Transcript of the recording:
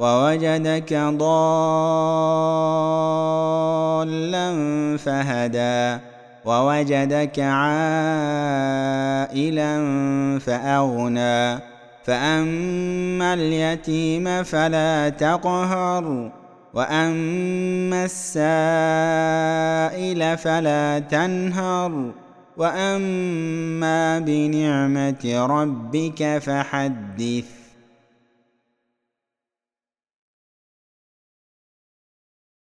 ووجدك ضالا فهدى ووجدك عائلا فأغنى. فأما اليتيم فلا تقهر وأما السائل فلا تنهر. وأما بنعمة ربك فحدث.